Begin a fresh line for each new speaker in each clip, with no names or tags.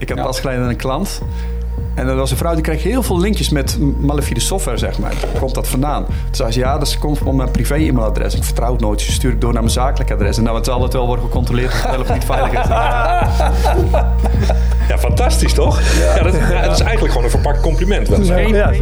Ik heb pas geleden aan een klant. En dat was een vrouw die kreeg heel veel linkjes met malafide software, zeg maar. Waar komt dat vandaan? Toen zei ze, ja, dat komt van mijn privé-e-mailadres. Ik vertrouw het nooit. Ze stuurt het door naar mijn zakelijk adres. En nou, het zal het wel worden gecontroleerd of het wel of niet veilig is.
Ja, fantastisch toch? Ja, dat, ja, dat is eigenlijk gewoon een verpakt compliment. wel.
Ja.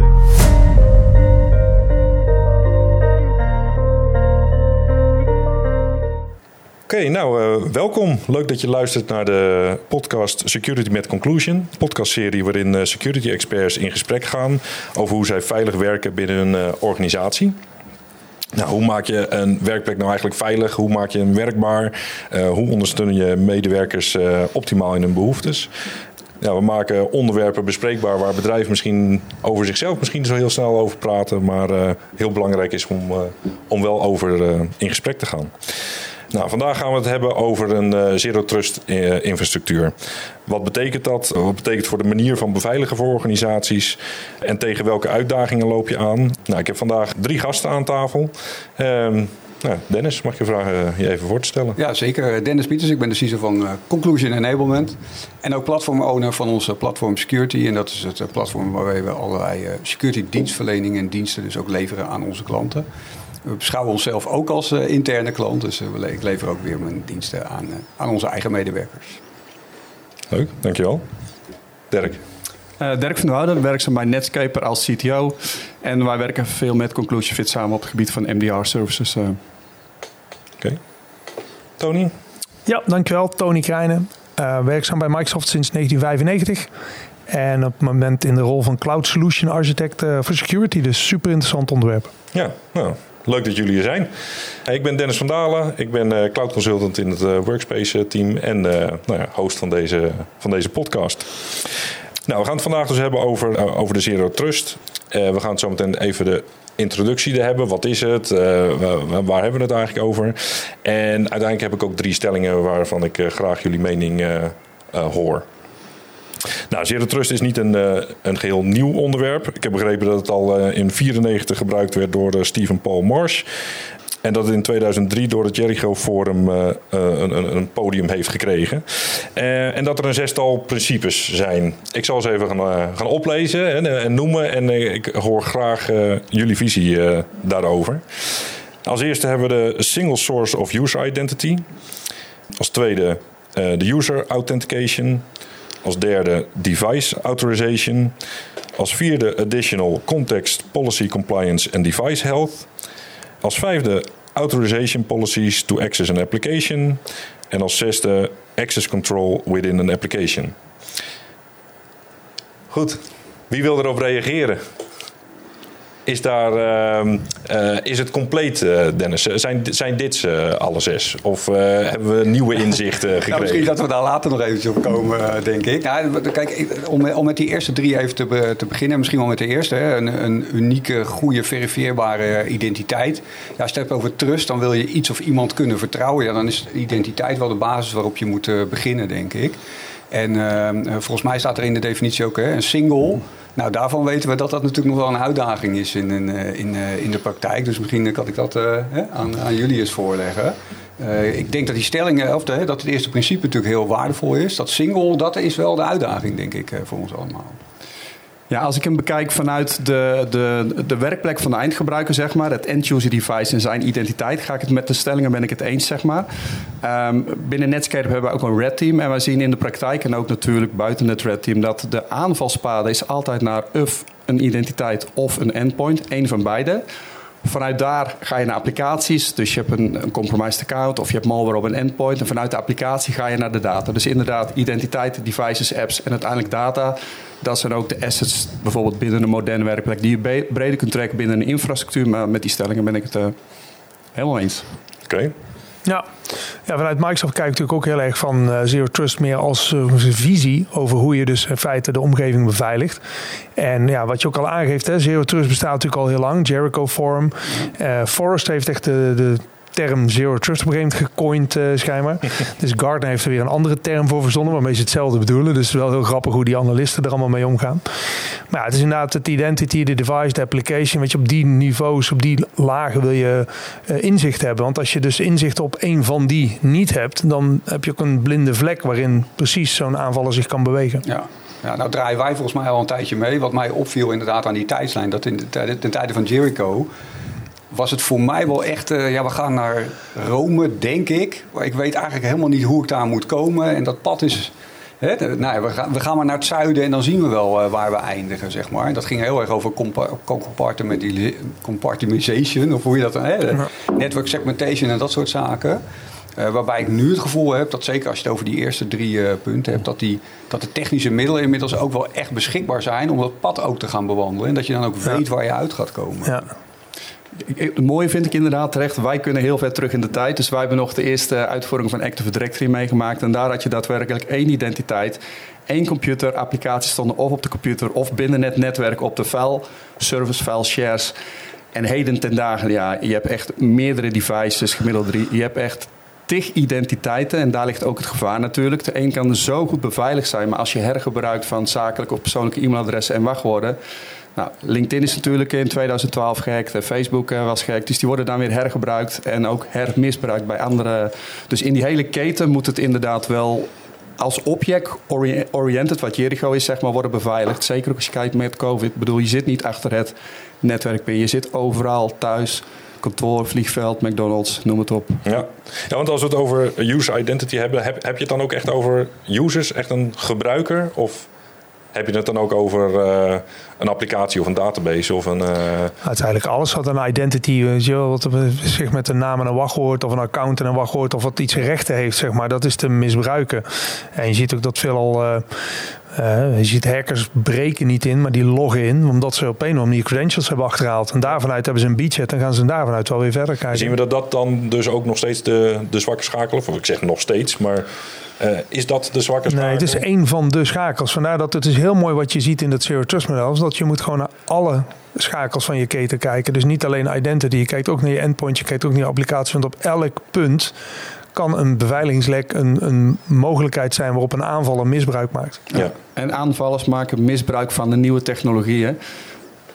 Oké, nou eh, welkom. Leuk dat je luistert naar de podcast Security met Conclusion. Podcastserie waarin eh, security experts in gesprek gaan over hoe zij veilig werken binnen hun eh, organisatie. Nou, hoe maak je een werkplek nou eigenlijk veilig? Hoe maak je hem werkbaar? Hoe ondersteun je medewerkers optimaal in hun behoeftes? Ja, we maken onderwerpen bespreekbaar waar bedrijven misschien over zichzelf misschien zo heel snel over praten, maar heel belangrijk is om, om wel over in gesprek te gaan. Nou, vandaag gaan we het hebben over een eh, zero trust eh, infrastructuur. Wat betekent dat? Wat betekent voor de manier van beveiligen voor organisaties? En tegen welke uitdagingen loop je aan? Nou, ik heb vandaag drie gasten aan tafel. Ehm, nou, Dennis, mag je vragen eh, je even voor te stellen?
Ja, zeker. Dennis Pieters, ik ben de CISO van Conclusion Enablement. En ook platform-owner van onze platform Security. En dat is het platform waarbij we allerlei security dienstverlening en diensten dus ook leveren aan onze klanten. We beschouwen onszelf ook als eh, interne klant. Dus eh, ik lever ook weer mijn diensten aan, eh, aan onze eigen medewerkers.
Leuk, dankjewel. Dirk.
Eh, Dirk van der Houden, werkzaam bij Netscaper als CTO. En wij werken veel met Conclusion Fit samen op het gebied van MDR services. eh.
Oké. Tony?
Ja, dankjewel. Tony Krijnen. Eh, werkzaam bij Microsoft sinds 1995. En op het moment in de rol van Cloud Solution Architect voor Security. Dus super interessant onderwerp.
Ja, nou, leuk dat jullie er zijn. Ik ben Dennis van Dalen. Ik ben eh, cloud consultant in het eh, Workspace team en eh, nou host van deze, van deze podcast. Nou, we gaan het vandaag dus hebben over, eh, over de Zero Trust. Eh, we gaan het zo meteen even de introductie hebben. Wat is het? Eh, waar, hebben we het eigenlijk over? En uiteindelijk heb ik ook drie stellingen waarvan ik eh, graag jullie mening eh, eh, hoor. Nou, Zero Trust is niet een, eh, een geheel nieuw onderwerp. Ik heb begrepen dat het al eh, in 94 gebruikt werd door eh, Stephen Paul Marsh. En dat het in 2003 door het Jericho Forum een, een, podium heeft gekregen. En dat er een zestal principes zijn. Ik zal ze even gaan, gaan oplezen en, en noemen. En ik hoor graag jullie visie daarover. Als eerste hebben we de Single Source of User Identity. Als tweede de User Authentication. Als derde Device Authorization. Als vierde Additional Context Policy Compliance and Device Health. Als vijfde Authorization Policies to Access an Application. En als zesde Access Control within an Application. Goed, wie wil erop reageren? Is, daar, ehm, eh, is het compleet, eh, Dennis? Zijn, zijn dit ze alle zes? Of eh, hebben we nieuwe inzichten
Nou,
gekregen?
misschien dat we daar later nog eventjes op komen, eh, denk ik. Nou, kijk, om, om met die eerste drie even te, be- te beginnen. Misschien wel met de eerste. Hè, een, een unieke, goede, verifieerbare identiteit. Ja, als je het hebt over trust, dan wil je iets of iemand kunnen vertrouwen. Ja, dan is identiteit wel de basis waarop je moet eh, beginnen, denk ik. En eh, volgens mij staat er in de definitie ook hè, een single. Nou, daarvan weten we dat dat natuurlijk nog wel een uitdaging is in, in, eh, in, eh, in de praktijk. Dus misschien kan ik dat aan, aan jullie eens voorleggen. Ik denk dat die stellingen, of dat het eerste principe natuurlijk heel waardevol is. Dat single, dat is wel de uitdaging, denk ik, voor ons allemaal.
Ja, als ik hem bekijk vanuit de, de, de werkplek van de eindgebruiker, zeg maar, het end-user device en zijn identiteit, ga ik het met de stellingen ben ik het eens, zeg maar. Ehm, binnen Netscape hebben we ook een red team en wij zien in de praktijk en ook natuurlijk buiten het red team dat de aanvalspade is altijd naar of een identiteit of een endpoint, één van beide. Vanuit daar ga je naar applicaties. Dus je hebt een, compromised account of je hebt malware op een endpoint. En vanuit de applicatie ga je naar de data. Dus inderdaad, identiteit, devices, apps en uiteindelijk data. Dat zijn ook de assets, bijvoorbeeld binnen een moderne werkplek, die je breder kunt trekken binnen een infrastructuur. Maar met die stellingen ben ik het eh, helemaal eens.
Oké.
Ja. vanuit Microsoft kijk ik natuurlijk ook heel erg van eh, Zero Trust meer als eh, een visie over hoe je dus in feite de omgeving beveiligt. En ja, wat je ook al aangeeft, hè, Zero Trust bestaat natuurlijk al heel lang. Jericho Forum. Eh Forrest heeft echt de, de term Zero Trust op een gecoind, uh, schijnbaar. dus Gartner heeft er weer een andere term voor verzonnen, waarmee ze hetzelfde bedoelen. Dus het is wel heel grappig hoe die analisten er allemaal mee omgaan. Maar ja, het is inderdaad het identity, de device, de application. Weet je, op die niveaus, op die lagen wil je uh, inzicht hebben. Want als je dus inzicht op één van die niet hebt, dan heb je ook een blinde vlek waarin precies zo'n aanvaller zich kan bewegen.
Ja. Ja, nou draaien wij volgens mij al een tijdje mee. Wat mij opviel inderdaad aan die tijdslijn, dat in de, tijden, ten tijde van Jericho was het voor mij wel echt, uh, ja, we gaan naar Rome, denk ik. Maar ik weet eigenlijk helemaal niet hoe ik daar moet komen. En dat pad is, hè, nou ja, we, gaan, we gaan maar naar het zuiden en dan zien we wel uh, waar we eindigen, zeg maar. Dat ging heel erg over compartmentalization, of hoe je dat dan, hè, network segmentation en dat soort zaken. Uh, waarbij ik nu het gevoel heb dat zeker als je het over die eerste drie uh, punten hebt, dat, die, dat de technische middelen inmiddels ook wel echt beschikbaar zijn om dat pad ook te gaan bewandelen. En dat je dan ook weet waar je uit gaat komen.
Ja.
Het mooie vind ik inderdaad terecht, wij kunnen heel ver terug in de tijd. Dus wij hebben nog de eerste uitvoering van Active Directory meegemaakt. En daar had je daadwerkelijk één identiteit, één computer, applicaties stonden of op de computer of binnen het netwerk op de file, service file shares. En heden ten dagen, ja, je hebt echt meerdere devices, gemiddeld drie. Je hebt echt tig identiteiten en daar ligt ook het gevaar natuurlijk. De een kan zo goed beveiligd zijn, maar als je hergebruikt van zakelijke of persoonlijke e-mailadressen en wachtwoorden. Nou, LinkedIn is natuurlijk in 2012 gehackt, Facebook eh, was gehackt, dus die worden dan weer hergebruikt en ook hermisbruikt bij anderen. Dus in die hele keten moet het inderdaad wel als object-oriented, wat Jericho is, zeg maar, worden beveiligd. Zeker ook als je kijkt met COVID. Ik bedoel, je zit niet achter het netwerk je zit overal thuis kantoor, vliegveld, McDonald's, noem het op.
Ja. ja, want als we het over user identity hebben, heb, je het dan ook echt over users, echt een gebruiker? Of heb je het dan ook over uh, een applicatie of een database? Of een, uh...
Uiteindelijk alles wat een identity, wat zich met een naam en een wachtwoord of een account en een wachtwoord of wat iets rechten heeft, zeg maar, dat is te misbruiken. En je ziet ook dat veelal uh, je ziet hackers breken niet in, maar die loggen in. Omdat ze op een of andere manier credentials hebben achterhaald. En daarvanuit hebben ze een beachhead en gaan ze daarvanuit wel weer verder kijken.
Zien we dat dat dan dus ook nog steeds de, de zwakke schakel, of ik zeg nog steeds, maar uh, is dat de zwakke schakel?
Nee, het is één van de schakels. Vandaar dat het is heel mooi wat je ziet in dat Zero Trust model. Dat je moet gewoon naar alle schakels van je keten kijken. Dus niet alleen identity. Je kijkt ook naar je endpoint, je kijkt ook naar je applicatie. Want op elk punt kan een beveiligingslek een, een mogelijkheid zijn waarop een aanvaller misbruik maakt.
Ja. En aanvallers maken misbruik van de nieuwe technologieën.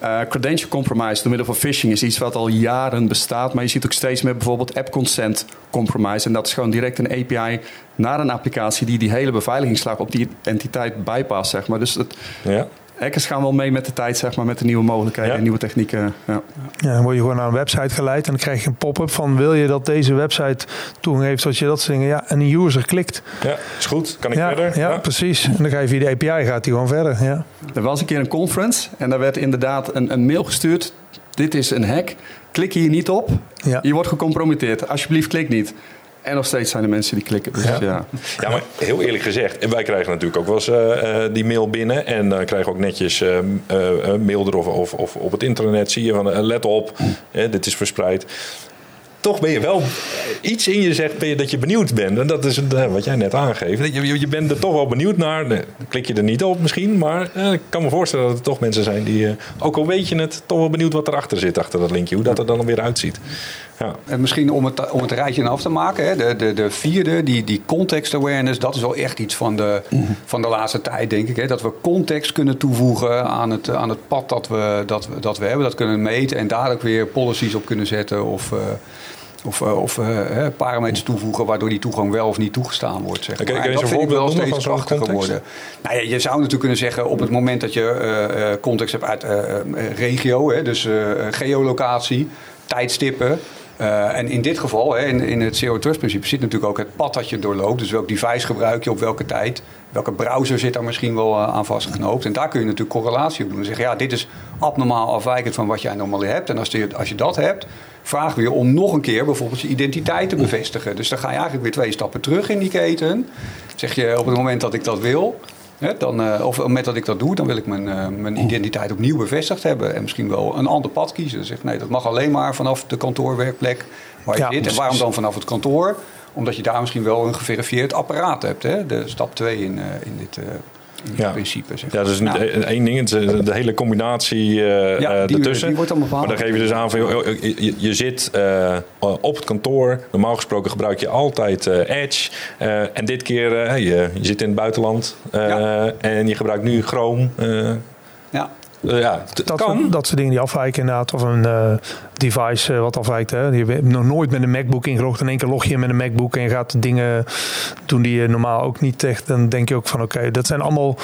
Uh, credential compromise door middel van phishing is iets wat al jaren bestaat. Maar je ziet ook steeds meer bijvoorbeeld app consent compromise. En dat is gewoon direct een API naar een applicatie die die hele beveiligingslag op die entiteit bypast. Zeg maar. Dus het, ja hackers gaan wel mee met de tijd, zeg maar, met de nieuwe mogelijkheden en nieuwe technieken. Ja.
ja. dan word je gewoon naar een website geleid en dan krijg je een pop-up van wil je dat deze website toegang heeft zodat je dat soort dingen. Ja, en een user klikt.
Ja, is goed. Kan ik
ja,
verder?
Ja, precies. En dan ga je via de API gaat hij gewoon verder. Ja.
Er was een keer een conference en daar werd inderdaad een, een mail gestuurd. Dit is een hack. Klik hier niet op. Ja. Je wordt gecompromitteerd. Alsjeblieft, klik niet. En nog steeds zijn er mensen die klikken. Dus ja. ja.
Ja. maar heel eerlijk gezegd, en wij krijgen natuurlijk ook wel eens uh, die mail binnen. En dan uh, krijgen ook netjes uh, mail erover of, of op het internet zie je van let op, dit is verspreid toch ben je wel iets in je zegt ben je dat je benieuwd bent. En dat is wat jij net aangeeft. Je, je bent er toch wel benieuwd naar. Klik je er niet op misschien. Maar eh, ik kan me voorstellen dat er toch mensen zijn die, eh, ook al weet je het, toch wel benieuwd wat erachter zit achter dat linkje. Hoe dat er dan weer uitziet.
Ja. En misschien om het, om het rijtje af te maken. Hè, de, de, de vierde, die, die context awareness. Dat is wel echt iets van de, van de laatste tijd denk ik. Hè, dat we context kunnen toevoegen aan het, aan het pad dat we, dat, we, dat we hebben. Dat kunnen meten en daar ook weer policies op kunnen zetten. Of... Uh, of, uh, of uh, parameters toevoegen waardoor die toegang wel of niet toegestaan wordt. Zeg maar. dat vind ik wel steeds krachtiger worden. Nou, ja, je zou natuurlijk kunnen zeggen op het moment dat je uh, context hebt uit regio, hè, dus geolocatie, tijdstippen. En in dit geval, hè, in, in het Zero Trust principe, zit natuurlijk ook het pad dat je doorloopt. Dus welk device gebruik je op welke tijd. Welke browser zit daar misschien wel aan vastgeknoopt. En daar kun je natuurlijk correlatie op doen. En zeggen, ja, dit is abnormaal afwijkend van wat jij normaal hebt. En als je, als je dat hebt, vragen we je om nog een keer bijvoorbeeld je identiteit te bevestigen. Dus dan ga je eigenlijk weer twee stappen terug in die keten. Zeg je op het moment dat ik dat wil, hè, dan, uh, of op het moment dat ik dat doe, dan wil ik mijn, uh, mijn identiteit opnieuw bevestigd hebben. En misschien wel een ander pad kiezen. Dan zeg nee, dat mag alleen maar vanaf de kantoorwerkplek waar je ja, zit. En waarom dan vanaf het kantoor? Omdat je daar misschien wel een geverifieerd apparaat hebt. Hè? De stap 2 in, uh, in dit
Ja.
principe. Zeg.
Ja, dat is niet
Nou,
één ding. Het is de hele combinatie eh
Ja,
eh,
die-
ertussen.
die wordt dan bepaald.
Maar dan geef je dus aan van, je, je- je zit eh, op het kantoor. Normaal gesproken gebruik je altijd eh, Edge. Eh, en dit keer, eh, je, je zit in het buitenland. eh,
Ja.
En je gebruikt nu Chrome. eh,
ja.
eh, ja,
Dat,
kan.
soort, dat soort dingen die afwijken inderdaad. Of een eh, device eh, wat afwijkt. Hè. Je hebt nog nooit met een MacBook ingelogd. In één keer log je met een MacBook en je gaat dingen doen die je normaal ook niet echt... Dan denk je ook van oké, dat zijn allemaal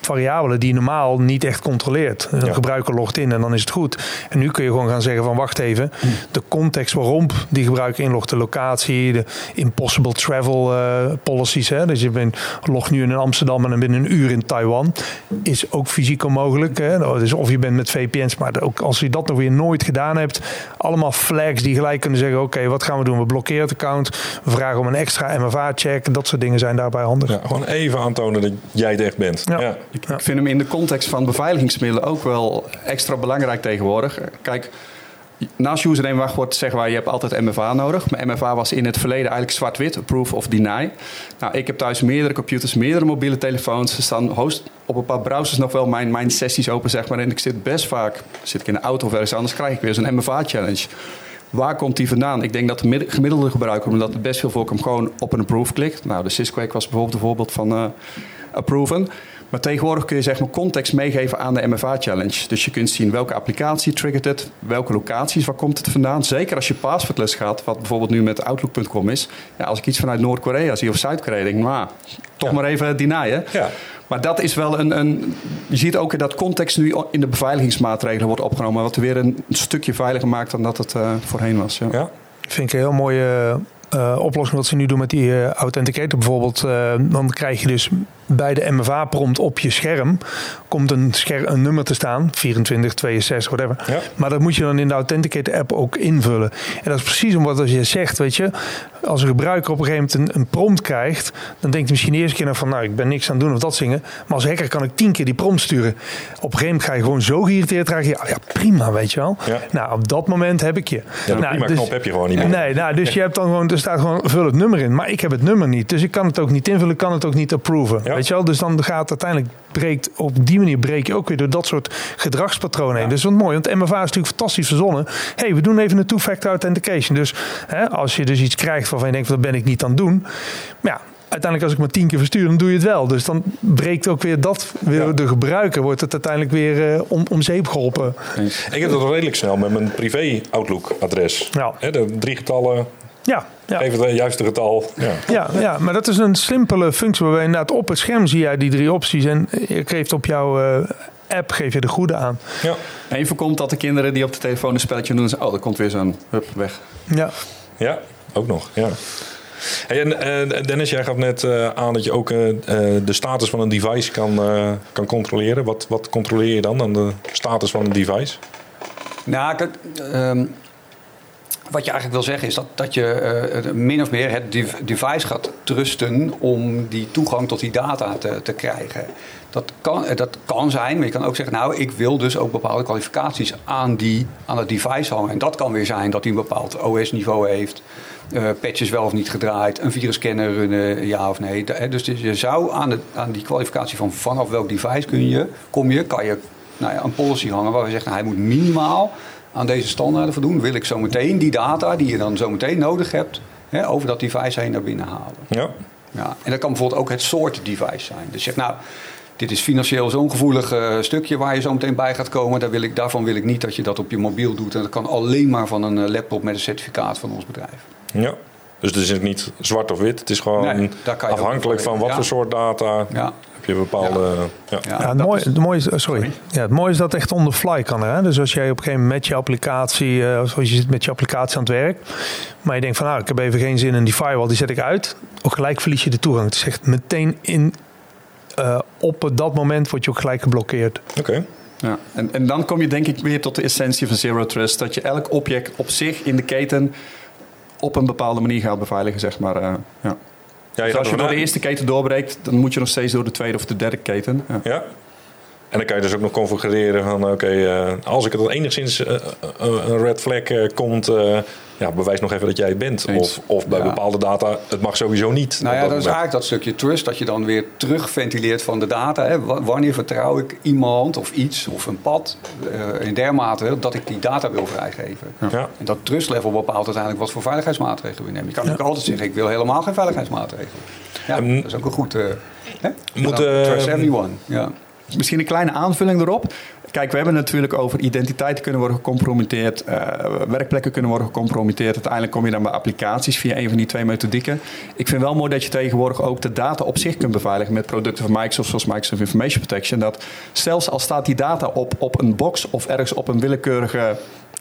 variabelen die je normaal niet echt controleert. Een
Ja.
gebruiker logt in en dan is het goed. En nu kun je gewoon gaan zeggen van wacht even. De context waarom die gebruiker inlogt. De locatie, de impossible travel eh, policies. Hè. Dus je bent, logt nu in Amsterdam en dan binnen een uur in Taiwan. Is ook fysiek onmogelijk. Hè. Dus of je bent met VPN's, maar ook als je dat nog weer nooit gedaan hebt. Allemaal flags die gelijk kunnen zeggen: oké, wat gaan we doen? We blokkeren het account. We vragen om een extra MFA-check. Dat soort dingen zijn daarbij handig.
Ja, gewoon even aantonen dat jij het echt bent.
Ja.
Ja.
Ik, ik vind hem in de context van beveiligingsmiddelen ook wel extra belangrijk tegenwoordig. Kijk, naast username wachtwoord zeggen wij je hebt altijd MFA nodig. Maar MFA was in het verleden eigenlijk zwart-wit, approve of deny. Nou, ik heb thuis meerdere computers, meerdere mobiele telefoons. Er staan host op een paar browsers nog wel mijn, mijn sessies open, zeg maar. En ik zit best vaak, zit ik in de auto of ergens anders, krijg ik weer zo'n MFA-challenge. Waar komt die vandaan? Ik denk dat de mid- gemiddelde gebruiker, omdat best veel voorkomt, gewoon op een approve klikt. Nou, de Sysquake was bijvoorbeeld een voorbeeld van eh approven. Maar tegenwoordig kun je zeg maar context meegeven aan de MFA-challenge. Dus je kunt zien welke applicatie triggert het, welke locaties, waar komt het vandaan. Zeker als je passwordless gaat, wat bijvoorbeeld nu met Outlook.com is. Ja, als ik iets vanuit Noord-Korea zie of Zuid-Korea, denk ik, nou, toch
Ja.
maar even denyen.
Ja.
Maar dat is wel een, een. Je ziet ook dat context nu in de beveiligingsmaatregelen wordt opgenomen. Wat weer een stukje veiliger maakt dan dat het eh, voorheen was. Ja.
Ja.
Vind ik een heel mooie eh, oplossing wat ze nu doen met die eh, authenticator bijvoorbeeld. Dan krijg je dus bij de MFA-prompt op je scherm komt een, scher een nummer te staan, 24, 62, whatever.
Ja.
Maar dat moet je dan in de Authenticator-app ook invullen. En dat is precies omdat als je zegt, weet je, als een gebruiker op een gegeven moment een, een prompt krijgt, dan denkt hij misschien de eerste keer nog van, nou, ik ben niks aan het doen of dat zingen. Maar als hacker kan ik tien keer die prompt sturen. Op een gegeven moment ga je gewoon zo geïrriteerd raken. Ja, ja prima, weet je wel.
Ja.
Nou, op dat moment heb ik je.
Ja,
nou,
prima
dus-
knop heb je gewoon niet meer.
Nee, nou, dus je hebt dan gewoon, er staat gewoon vul het nummer in. Maar ik heb het nummer niet. Dus ik kan het ook niet invullen, ik kan het ook niet approven.
Ja.
Weet je wel? Dus dan gaat uiteindelijk breekt, op die manier breek je ook weer door dat soort gedragspatronen heen. Dus wat mooi, want MFA is natuurlijk fantastisch verzonnen. hey, we doen even een two-factor authentication. Dus hè, als je dus iets krijgt waarvan je denkt, dat ben ik niet aan het doen. Maar ja, uiteindelijk als ik maar tien keer verstuur, dan doe je het wel. Dus dan breekt ook weer dat, weer
Ja.
de gebruiker, wordt het uiteindelijk weer eh, om, om zeep geholpen.
Ik heb dat al redelijk snel met mijn privé Outlook-adres.
Ja.
Hè, de drie getallen,
Ja, ja.
even het juiste getal. Ja.
Ja, ja, maar dat is een simpele functie waarbij inderdaad op het scherm zie jij die drie opties en je geeft op jouw eh, app geef je de goede aan.
Ja.
En voorkomt dat de kinderen die op de telefoon een spelletje doen, zeggen, oh, er komt weer zo'n hup weg.
Ja,
ja, ook nog. Ja. Hey, en eh, Dennis, jij gaf net eh, aan dat je ook de status van een device kan, eh, kan controleren. Wat, wat controleer je dan aan de status van een device?
Nou, kijk, ehm, wat je eigenlijk wil zeggen is dat, dat je eh, min of meer het dev- device gaat trusten om die toegang tot die data te, te krijgen. Dat kan, eh, dat kan zijn, maar je kan ook zeggen, nou, ik wil dus ook bepaalde kwalificaties aan, die, aan het device hangen. En dat kan weer zijn dat hij een bepaald OS-niveau heeft, eh, patches wel of niet gedraaid, een virusscanner runnen, ja of nee. Dus je zou aan, de, aan die kwalificatie van vanaf welk device kun je, kom je, kan je nou ja, een policy hangen waar we zeggen, nou, hij moet minimaal aan deze standaarden voldoen. Wil ik zo meteen die data die je dan zo meteen nodig hebt, hè, over dat device heen naar binnen halen.
Ja.
Ja, en dat kan bijvoorbeeld ook het soort device zijn. Dus zeg nou, dit is financieel zo'n gevoelig eh, stukje waar je zo meteen bij gaat komen. Daar wil ik, daarvan wil ik niet dat je dat op je mobiel doet. En dat kan alleen maar van een eh, laptop met een certificaat van ons bedrijf.
ja. Dus het is niet zwart of wit. Het is gewoon
Nee, je
afhankelijk van wat
ja.
voor soort data
Ja.
Je bepaalde... Ja.
Ja,
ja, het, mooie,
is-
het, mooie is, sorry. Ja, het mooie is dat het echt on the fly kan. Hè? Dus als jij op een gegeven moment met je applicatie, eh, zoals je zit met je applicatie aan het werk, maar je denkt van nou, ik heb even geen zin in die firewall, die zet ik uit. Ook gelijk verlies je de toegang. Het is echt meteen in, eh, op dat moment word je ook gelijk geblokkeerd.
Oké.
Ja. En, en dan kom je denk ik weer tot de essentie van Zero Trust. Dat je elk object op zich in de keten op een bepaalde manier gaat beveiligen, zeg maar. eh, ja.
Ja, je
Dus als je door de eerste keten doorbreekt, dan moet je nog steeds door de tweede of de derde keten. Ja.
Ja. En dan kan je dus ook nog configureren van oké, eh, als ik het al enigszins uh, een red flag komt, ja, bewijs nog even dat jij het bent. Of, of bij bepaalde data, het mag sowieso niet.
Nou ja, dat, is eigenlijk dat stukje trust, dat je dan weer terugventileert van de data. Hè. Wanneer vertrouw ik iemand of iets of een pad in dermate dat ik die data wil vrijgeven. Ja. En dat trust level bepaalt uiteindelijk wat voor veiligheidsmaatregelen we nemen. Je kan ook altijd zeggen, ik wil helemaal geen veiligheidsmaatregelen. Ja, dat is ook een goed... Hè?
Moet, trust everyone, ja. Misschien een kleine aanvulling erop. Kijk, we hebben natuurlijk over identiteiten kunnen worden gecompromitteerd, uh, werkplekken kunnen worden gecompromitteerd. Uiteindelijk kom je dan bij applicaties via een van die twee methodieken. Ik vind wel mooi dat je tegenwoordig ook de data op zich kunt beveiligen met producten van Microsoft, zoals Microsoft Information Protection. Dat zelfs al staat die data op, op een box of ergens op een willekeurige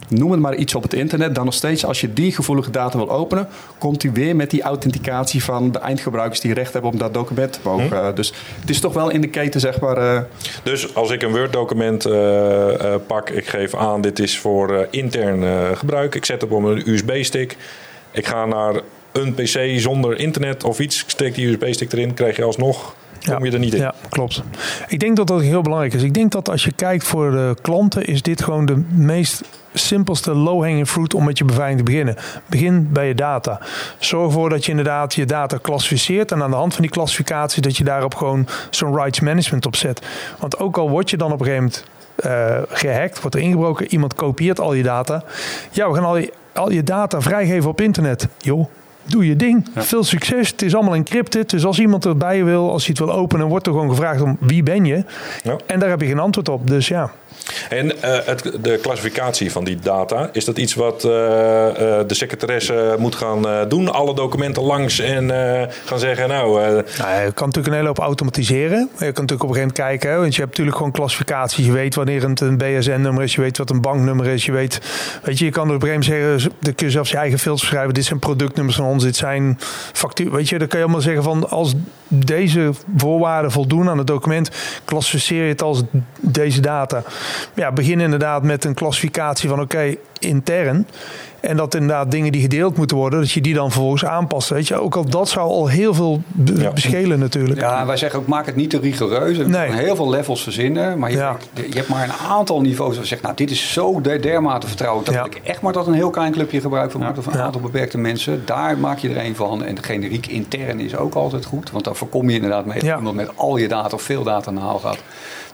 noem het maar iets op het internet, dan nog steeds als je die gevoelige data wil openen, komt hij weer met die authenticatie van de eindgebruikers die recht hebben om dat document te mogen. Hm. Dus het is toch wel in de keten, zeg maar. Uh...
Dus als ik een Word-document uh, uh, pak, ik geef aan, dit is voor intern gebruik, ik zet het op een USB-stick, ik ga naar een PC zonder internet of iets, ik steek die USB-stick erin, krijg je alsnog kom je er niet in.
Ja, klopt. Ik denk dat dat heel belangrijk is. Ik denk dat als je kijkt voor de klanten, is dit gewoon de meest simpelste low-hanging fruit om met je beveiliging te beginnen. Begin bij je data. Zorg ervoor dat je inderdaad je data klassificeert. En aan de hand van die klassificatie dat je daarop gewoon zo'n rights management op zet. Want ook al word je dan op een gegeven moment uh, gehackt, wordt er ingebroken, iemand kopieert al je data. Ja, we gaan al je, al je data vrijgeven op internet. Joh, doe je ding. Veel succes. Het is allemaal encrypted. Dus als iemand erbij wil, als hij het wil openen, wordt er gewoon gevraagd om wie ben je. Ja. En daar heb je geen antwoord op. Dus ja.
En uh, het, de klassificatie van die data, is dat iets wat uh, uh, de secretaresse moet gaan doen? Alle documenten langs en gaan zeggen, nou... nou...
je kan natuurlijk een hele hoop automatiseren. Je kan natuurlijk op een gegeven moment kijken, hè, want je hebt natuurlijk gewoon klassificaties. Je weet wanneer het een BSN-nummer is, je weet wat een banknummer is. Je weet, weet je, je kan op een gegeven moment zeggen, dan kun je zelfs je eigen filters schrijven. Dit zijn productnummers van dit zijn factuur. Weet je, dan kan je allemaal zeggen van, als deze voorwaarden voldoen aan het document, klassificeer je het als deze data ja, begin inderdaad met een klassificatie van oké, intern. En dat inderdaad dingen die gedeeld moeten worden, dat je die dan vervolgens aanpast. Weet je, ook al dat zou al heel veel beschelen natuurlijk.
Ja, wij zeggen ook maak het niet te rigoureus. Er nee. heel veel levels verzinnen, maar je, je, hebt maar een aantal niveaus waar je zegt, nou dit is zo dermate vertrouwd dat ik echt maar dat een heel klein clubje gebruik van maakt of een aantal beperkte mensen. Daar maak je er een van. En de generiek intern is ook altijd goed, want dan voorkom je inderdaad mee dat iemand met al je data of veel data naar haal gaat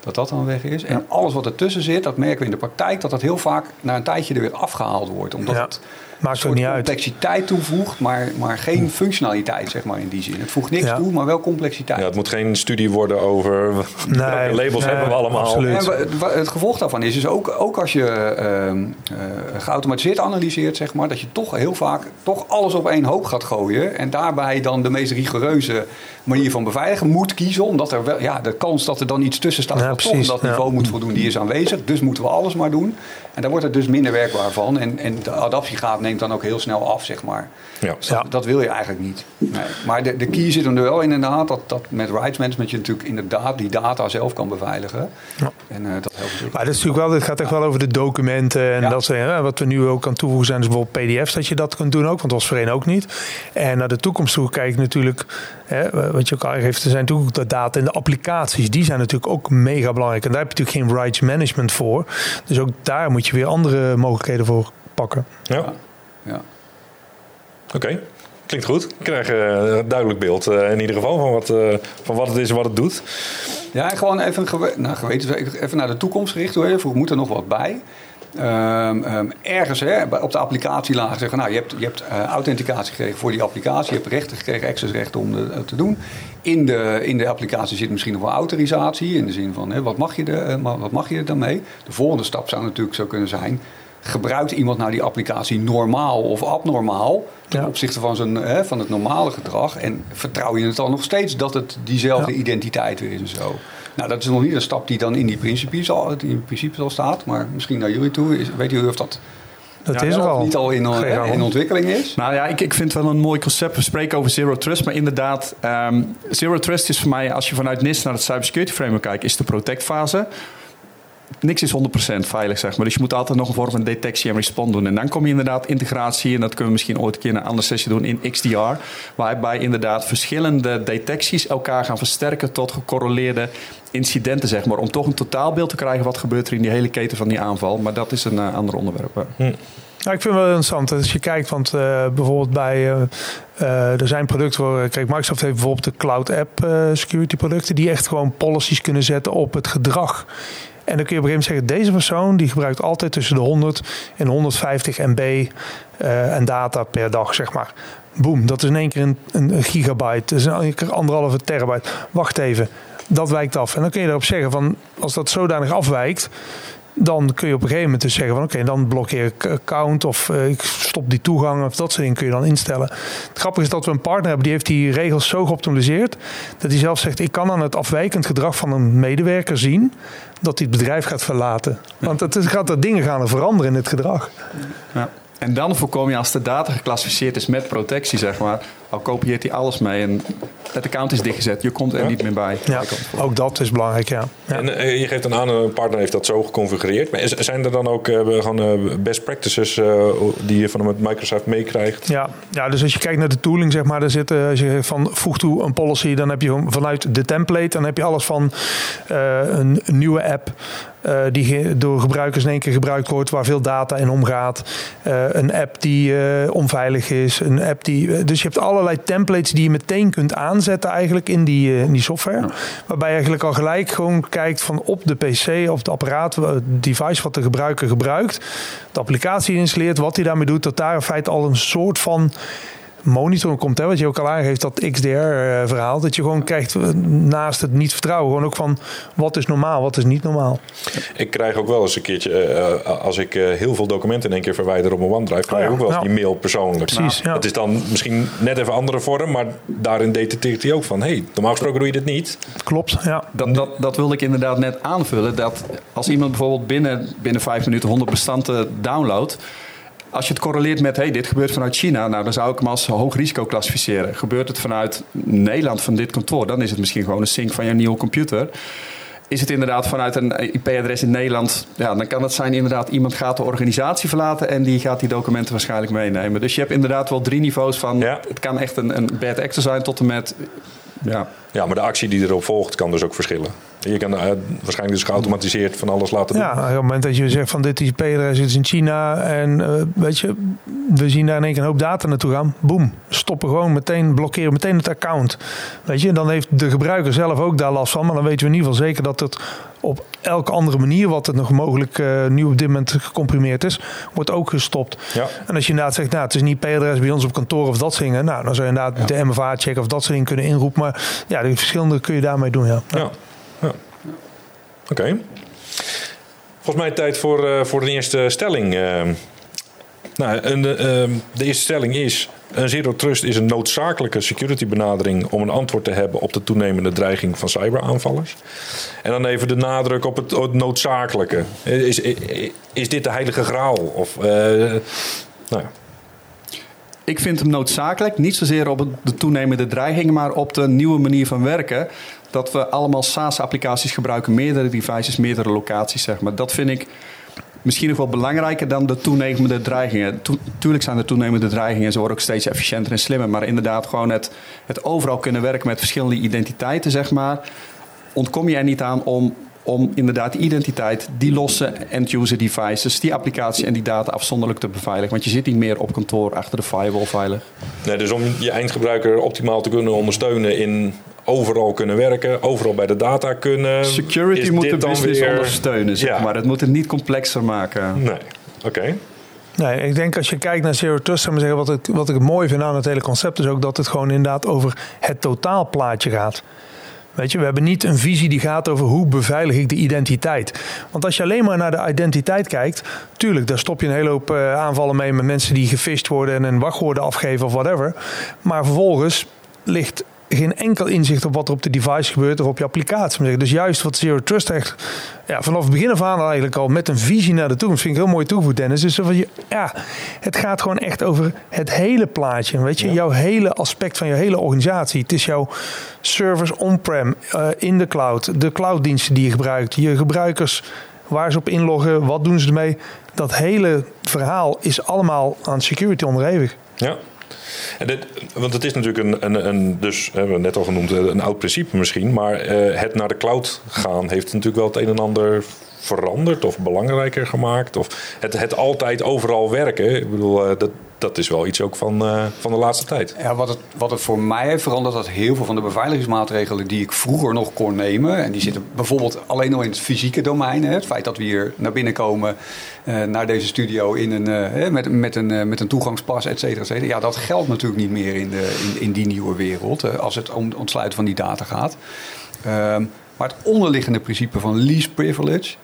dat dat dan weg is. En alles wat ertussen zit, dat merken we in de praktijk, dat dat heel vaak na een tijdje er weer afgehaald wordt. Omdat het
Maakt een niet
complexiteit toevoegt, maar, maar geen functionaliteit zeg maar, in die zin. Het voegt niks toe, maar wel complexiteit.
Ja, het moet geen studie worden over nee, welke labels hebben we allemaal.
En het gevolg daarvan is dus ook, ook als je uh, uh, geautomatiseerd analyseert, zeg maar, dat je toch heel vaak toch alles op één hoop gaat gooien. En daarbij dan de meest rigoureuze manier van beveiligen moet kiezen. Omdat er wel, ja, de kans dat er dan iets tussen staat, ja, toch dat niveau moet voldoen, die is aanwezig. Dus moeten we alles maar doen. En daar wordt het dus minder werkbaar van. En, en de adaptiegraad neemt dan ook heel snel af, zeg maar. Ja. Dus dat, dat, wil je eigenlijk niet. Nee. Maar de, de key zit er wel inderdaad dat, dat met rights management je natuurlijk inderdaad die data zelf kan beveiligen. Ja. En uh, dat helpt natuurlijk.
Maar dat is natuurlijk wel, het gaat echt wel over de documenten en dat zijn, wat we nu ook aan toevoegen zijn, is bijvoorbeeld PDF's dat je dat kunt doen ook, want dat was voorheen ook niet. En naar de toekomst toe kijk natuurlijk, hè, wat je ook al heeft, er zijn natuurlijk de data en de applicaties, die zijn natuurlijk ook mega belangrijk. En daar heb je natuurlijk geen rights management voor. Dus ook daar moet je weer andere mogelijkheden voor pakken.
Ja. Ja. Oké. Klinkt goed. Ik krijg uh, een duidelijk beeld uh, in ieder geval van wat, uh, van wat het is en wat het doet.
Ja, gewoon even, gewe nou, geweten, even naar de toekomst gericht. Hoor. Vroeg moet er nog wat bij. Um, um, ergens hè, op de applicatielaag zeggen, nou, je hebt, je hebt uh, authenticatie gekregen voor die applicatie, je hebt rechten gekregen, accessrechten om het te doen. In de, in de applicatie zit misschien nog wel autorisatie, in de zin van hè, wat, mag je er, uh, wat mag je er dan mee? De volgende stap zou natuurlijk zo kunnen zijn, gebruikt iemand nou die applicatie normaal of abnormaal ten opzichte van, zijn, hè, van het normale gedrag en vertrouw je het dan nog steeds dat het diezelfde identiteit weer is en zo? Nou, dat is nog niet een stap die dan in die principes al, in principe al staat. Maar misschien naar jullie toe. Is, weet jullie of dat
dat is er al.
niet al in, eh, in, ontwikkeling is.
Nou ja, ik, ik vind het wel een mooi concept. We spreken over zero trust, maar inderdaad, um, zero trust is voor mij, als je vanuit NIST naar het cybersecurity framework kijkt, is de protect fase niks is 100% veilig, zeg maar. Dus je moet altijd nog een vorm van detectie en respond doen. En dan kom je inderdaad integratie, en dat kunnen we misschien ooit een keer in een andere sessie doen, in XDR. Waarbij inderdaad verschillende detecties elkaar gaan versterken tot gecorreleerde incidenten, zeg maar. Om toch een totaalbeeld te krijgen wat gebeurt er in die hele keten van die aanval. Maar dat is een uh, ander onderwerp.
Hm. Ja, ik vind het wel interessant. Als je kijkt, want uh, bijvoorbeeld bij. Uh, er zijn producten waar. Kijk, Microsoft heeft bijvoorbeeld de Cloud App Security producten. die echt gewoon policies kunnen zetten op het gedrag. En dan kun je op een gegeven moment zeggen: deze persoon die gebruikt altijd tussen de 100 en 150 MB en data per dag, zeg maar. Boom, dat is in één keer een, een gigabyte. Dat is in één keer anderhalve terabyte. Wacht even, dat wijkt af. En dan kun je erop zeggen: van als dat zodanig afwijkt dan kun je op een gegeven moment dus zeggen van oké, dan blokkeer ik account of uh, ik stop die toegang of dat soort dingen kun je dan instellen. Het grappige is dat we een partner hebben die heeft die regels zo geoptimaliseerd dat hij zelf zegt ik kan aan het afwijkend gedrag van een medewerker zien dat hij het bedrijf gaat verlaten. Want het gaat er dingen gaan er veranderen in het gedrag.
Ja. En dan voorkom je als de data geclassificeerd is met protectie, zeg maar, al kopieert hij alles mee en het account is dichtgezet. Je komt er niet meer bij.
Ja, ook dat is belangrijk, ja. ja.
En uh, je geeft aan, een partner heeft dat zo geconfigureerd. Maar zijn er dan ook uh, gewoon uh, best practices die je van Microsoft meekrijgt?
Ja. ja, dus als je kijkt naar de tooling, zeg maar, daar zitten, als je van voeg toe een policy, dan heb je vanuit de template, dan heb je alles van een, een nieuwe app. Uh, die door gebruikers in één keer gebruikt wordt, waar veel data in omgaat. Uh, een app die uh, onveilig is. Een app die. dus je hebt allerlei templates die je meteen kunt aanzetten, eigenlijk in die, in die software. Waarbij je eigenlijk al gelijk gewoon kijkt van op de PC of het apparaat, het device wat de gebruiker gebruikt. De applicatie installeert, wat hij daarmee doet, dat daar in feite al een soort van monitoring komt. Hè, wat je ook al aangeeft, dat XDR-verhaal. Dat je gewoon krijgt eh, naast het niet vertrouwen, gewoon ook van wat is normaal, wat is niet normaal.
Ik krijg ook wel eens een keertje, uh, als ik uh, heel veel documenten in één keer verwijder op mijn OneDrive, krijg ik oh, ja. ook wel eens die mail persoonlijk.
Precies,
nou, Het is dan misschien net even andere vorm, maar daarin detecteert hij ook van, hey, normaal gesproken doe je dit niet.
Klopt, ja.
Dat, dat, dat wilde ik inderdaad net aanvullen. Dat als iemand bijvoorbeeld binnen, binnen vijf minuten 100 bestanden downloadt, als je het correleert met, hey, dit gebeurt vanuit China, nou, dan zou ik hem als hoog risico klassificeren. Gebeurt het vanuit Nederland, van dit kantoor, dan is het misschien gewoon een sync van je nieuwe computer. Is het inderdaad vanuit een IP-adres in Nederland, ja, dan kan het zijn inderdaad iemand gaat de organisatie verlaten en die gaat die documenten waarschijnlijk meenemen. Dus je hebt inderdaad wel drie niveaus van, ja. het kan echt een, een bad actor zijn tot en met, ja.
Ja, maar de actie die erop volgt kan dus ook verschillen. Je kan uh, waarschijnlijk dus geautomatiseerd van alles laten doen.
Ja, op het moment dat je zegt van dit IP-adres is in China en uh, weet je, we zien daar in één keer een hoop data naartoe gaan. Boom, stoppen gewoon meteen, blokkeren meteen het account. Weet je, dan heeft de gebruiker zelf ook daar last van, maar dan weten we in ieder geval zeker dat het op elke andere manier, wat het nog mogelijk uh, nu op dit moment gecomprimeerd is, wordt ook gestopt. Ja. En als je inderdaad zegt, nou, het is niet IP-adres bij ons op kantoor of dat soort dingen, nou, dan zou je inderdaad ja. de MFA checken of dat soort dingen kunnen inroepen. Maar ja, de verschillende kun je daarmee doen, ja.
ja. Ja. Oké. Volgens mij tijd voor, uh, voor de eerste stelling. Uh, nou, een, uh, de eerste stelling is: een zero trust is een noodzakelijke security benadering om een antwoord te hebben op de toenemende dreiging van cyberaanvallers. En dan even de nadruk op het, noodzakelijke. Is, is, dit de heilige graal? Of, nou ja.
Ik vind hem noodzakelijk, niet zozeer op de toenemende dreiging, maar op de nieuwe manier van werken dat we allemaal SaaS-applicaties gebruiken, meerdere devices, meerdere locaties, zeg maar. Dat vind ik misschien nog wel belangrijker dan de toenemende dreigingen. tuurlijk zijn de toenemende dreigingen, ze worden ook steeds efficiënter en slimmer, maar inderdaad gewoon het, het overal kunnen werken met verschillende identiteiten, zeg maar. Ontkom je er niet aan om om inderdaad die identiteit, die losse end-user devices, die applicatie en die data afzonderlijk te beveiligen. Want je zit niet meer op kantoor achter de firewall veilig.
Nee, dus om je eindgebruiker optimaal te kunnen ondersteunen in overal kunnen werken, overal bij de data kunnen.
Security moet de business weer... ondersteunen, zeg ja. maar. Het moet het niet complexer maken.
Nee, oké.
Nee, ik denk als je kijkt naar Zero Trust, zeggen, wat, ik, wat ik mooi vind aan het hele concept, is ook dat het gewoon inderdaad over het totaalplaatje gaat. Weet je, we hebben niet een visie die gaat over hoe beveilig ik de identiteit. Want als je alleen maar naar de identiteit kijkt, tuurlijk, daar stop je een hele hoop uh, aanvallen mee met mensen die gefisht worden en een wachtwoorden afgeven of whatever. Maar vervolgens ligt geen enkel inzicht op wat er op de device gebeurt of op je applicatie. Dus juist wat Zero Trust echt ja, vanaf het begin af aan eigenlijk al met een visie naar de toekomst. Vind ik heel mooi toegevoegd, Dennis. Dus ja, het gaat gewoon echt over het hele plaatje. Weet je, jouw hele aspect van je hele organisatie. Het is jouw servers on-prem, uh, in de cloud, de clouddiensten die je gebruikt, je gebruikers waar ze op inloggen, wat doen ze ermee. Dat hele verhaal is allemaal aan security onderhevig.
Ja. En want het is natuurlijk een, een, een dus we net al genoemd, een oud principe misschien, maar uh, het naar de cloud gaan heeft natuurlijk wel het een en ander veranderd of belangrijker gemaakt? Of het, het altijd overal werken? Ik bedoel, uh, dat, dat is wel iets ook van, uh, van de laatste tijd.
Ja, wat, het, wat het voor mij heeft veranderd, dat heel veel van de beveiligingsmaatregelen die ik vroeger nog kon nemen, en die zitten bijvoorbeeld alleen al in het fysieke domein, hè, het feit dat we hier naar binnen komen, uh, naar deze studio in een, met, met, een, met een toegangspas, et cetera, et cetera. Ja, dat geldt natuurlijk niet meer in, de, in, in die nieuwe wereld, als het om ontsluiten van die data gaat. Ehm, maar het onderliggende principe van least privilege,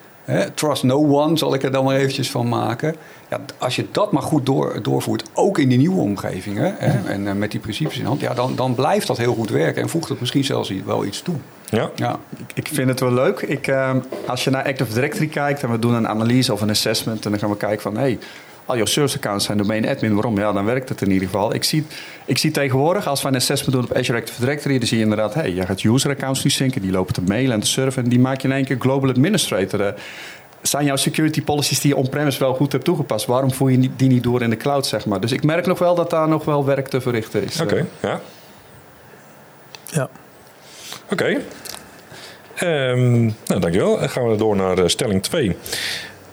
trust no one zal ik er dan maar eventjes van maken. Ja, als je dat maar goed door, doorvoert, ook in die nieuwe omgevingen hè, en uh, met die principes in hand, ja, dan, dan blijft dat heel goed werken en voegt het misschien zelfs wel iets toe.
Ja.
ja. Ik, vind het wel leuk. Ik, uh, als je naar Active Directory kijkt en we doen een analyse of een assessment en dan gaan we kijken van hey, al jouw service accounts zijn domain admin. Waarom? Ja, dan werkt het in ieder geval. Ik zie, ik zie tegenwoordig, als we een assessment doen op Azure Active Directory, dan zie je inderdaad, hey, je gaat user accounts nu zinken, die lopen te mailen en te surfen en die maak je in één keer global administrator. Uh, zijn jouw security policies die je on-premise wel goed hebt toegepast? Waarom voer je die niet door in de cloud, zeg maar? Dus ik merk nog wel dat daar nog wel werk te verrichten is.
Oké, okay, ja.
Ja.
Oké. Okay. Um, nou, dankjewel. Dan gaan we door naar uh, stelling 2.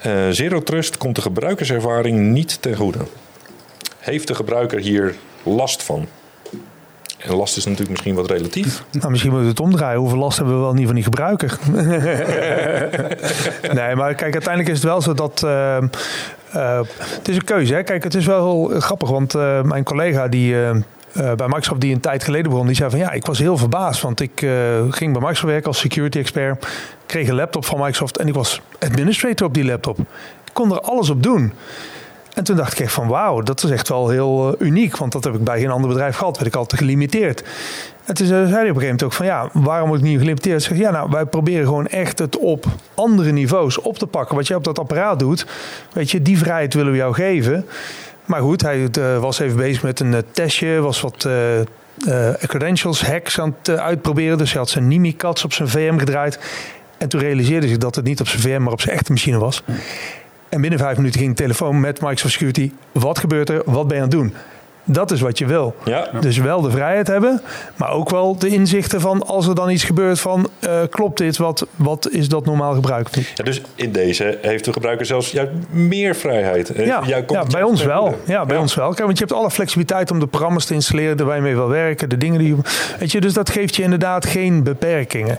Uh, Zero Trust komt de gebruikerservaring niet ten goede. Heeft de gebruiker hier last van? En last is natuurlijk misschien wat relatief.
Nou, misschien moeten we het omdraaien. Hoeveel last hebben we wel niet van die gebruiker? nee, maar kijk, uiteindelijk is het wel zo dat... Uh, uh, het is een keuze. Hè? Kijk, het is wel heel grappig, want uh, mijn collega die... bij Microsoft die een tijd geleden begon, die zei van ja, ik was heel verbaasd, want ik ging bij Microsoft werken als security expert, kreeg een laptop van Microsoft en ik was administrator op die laptop. Ik kon er alles op doen. En toen dacht ik echt van wauw, dat is echt wel heel uh, uniek. Want dat heb ik bij geen ander bedrijf gehad. Werd ik altijd gelimiteerd. En toen zei hij op een gegeven moment ook van ja, waarom word ik niet gelimiteerd? Zeg ja, nou wij proberen gewoon echt het op andere niveaus op te pakken. Wat jij op dat apparaat doet, weet je, die vrijheid willen we jou geven. Maar goed, hij uh, was even bezig met een uh, testje, was wat credentials hacks aan het uitproberen. Dus hij had zijn Nimi-cats op zijn VM gedraaid. En toen realiseerde zich dat het niet op zijn VM, maar op zijn echte machine was. En binnen vijf minuten ging de telefoon met Microsoft Security. Wat gebeurt er? Wat ben je aan het doen? Dat is wat je wil.
Ja.
Dus wel de vrijheid hebben, maar ook wel de inzichten van als er dan iets gebeurt van uh, klopt dit, wat, wat is dat normaal gebruik?
Ja, dus in deze heeft de gebruiker zelfs juist meer vrijheid.
Ja, ja bij ons wel. Ja, bij ja. ons wel. Kijk, want je hebt alle flexibiliteit om de programma's te installeren waar je mee wil werken, de dingen die je. Weet je, dus dat geeft je inderdaad geen beperkingen.